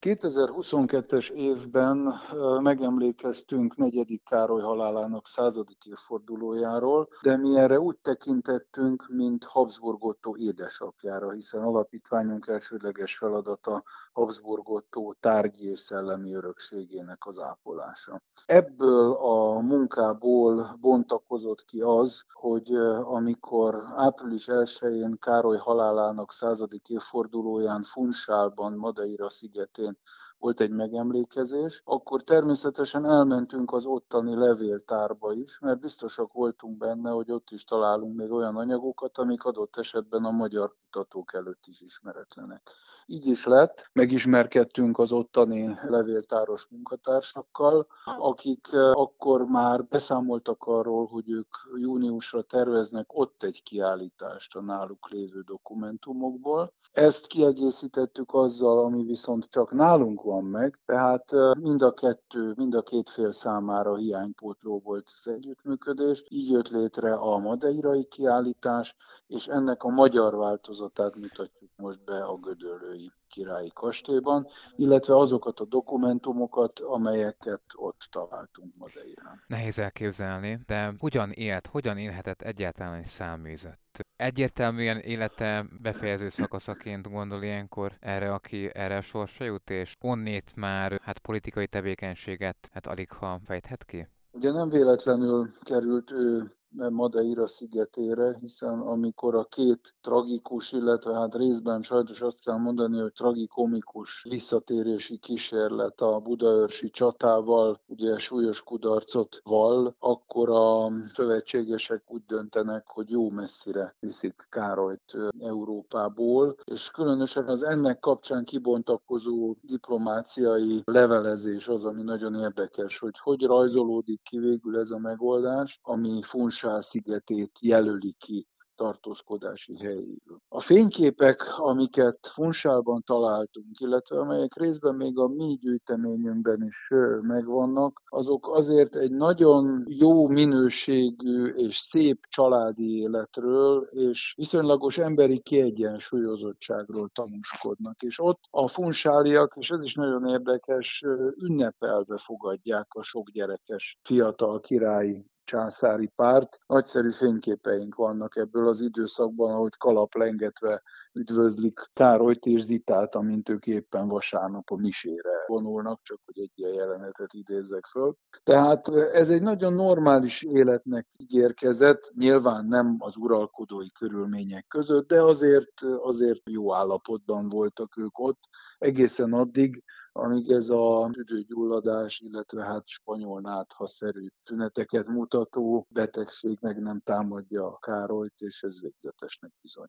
2022-es évben megemlékeztünk negyedik Károly halálának századik évfordulójáról, de mi erre úgy tekintettünk, mint Habsburg Otto édesapjára, hiszen alapítványunk elsődleges feladata Habsburg Otto tárgyi és szellemi örökségének az ápolása. Ebből a munkából bontakozott ki az, hogy amikor április 1-én Károly halálának századik évfordulóján Funsálban, Madeira szigetén szintén volt egy megemlékezés, akkor természetesen elmentünk az ottani levéltárba is, mert biztosak voltunk benne, hogy ott is találunk még olyan anyagokat, amik adott esetben a magyar kutatók előtt is ismeretlenek. Így is lett, megismerkedtünk az ottani levéltáros munkatársakkal, akik akkor már beszámoltak arról, hogy ők júniusra terveznek ott egy kiállítást a náluk lévő dokumentumokból. Ezt kiegészítettük azzal, ami viszont csak nálunk van meg, tehát mind a kettő, mind a két fél számára hiánypótló volt az együttműködés. Így jött létre a madeirai kiállítás, és ennek a magyar változatát mutatjuk most be a Gödöllői királyi kastélyban, illetve azokat a dokumentumokat, amelyeket ott találtunk Madeirán. Nehéz elképzelni, de hogyan élt, hogyan élhetett egyáltalán egy száműzött? Egyértelműen élete befejező szakaszaként gondol ilyenkor erre, aki erre a sorsa jut, és onnét már hát politikai tevékenységet hát alig ha fejthet ki? Ugye nem véletlenül került ő Madeira szigetére, hiszen amikor a két tragikus, illetve hát részben sajnos azt kell mondani, hogy tragikomikus visszatérési kísérlet a budaörsi csatával, ugye súlyos kudarcot val, akkor a szövetségesek úgy döntenek, hogy jó messzire viszik Károlyt Európából, és különösen az ennek kapcsán kibontakozó diplomáciai levelezés az, ami nagyon érdekes, hogy hogy rajzolódik ki végül ez a megoldás, ami Funch Marshall szigetét jelöli ki tartózkodási helyéül. A fényképek, amiket Funsálban találtunk, illetve amelyek részben még a mi gyűjteményünkben is megvannak, azok azért egy nagyon jó minőségű és szép családi életről és viszonylagos emberi kiegyensúlyozottságról tanúskodnak. És ott a funsáliak, és ez is nagyon érdekes, ünnepelve fogadják a sok gyerekes fiatal királyi császári párt. Nagyszerű fényképeink vannak ebből az időszakban, ahogy kalap lengetve üdvözlik Károlyt és Zitát, amint ők éppen vasárnap a misére vonulnak, csak hogy egy ilyen jelenetet idézzek föl. Tehát ez egy nagyon normális életnek ígérkezett, nyilván nem az uralkodói körülmények között, de azért, azért jó állapotban voltak ők ott, egészen addig, amíg ez a tüdőgyulladás, illetve hát spanyol náthaszerű tüneteket mutató betegség meg nem támadja a Károlyt, és ez végzetesnek bizony.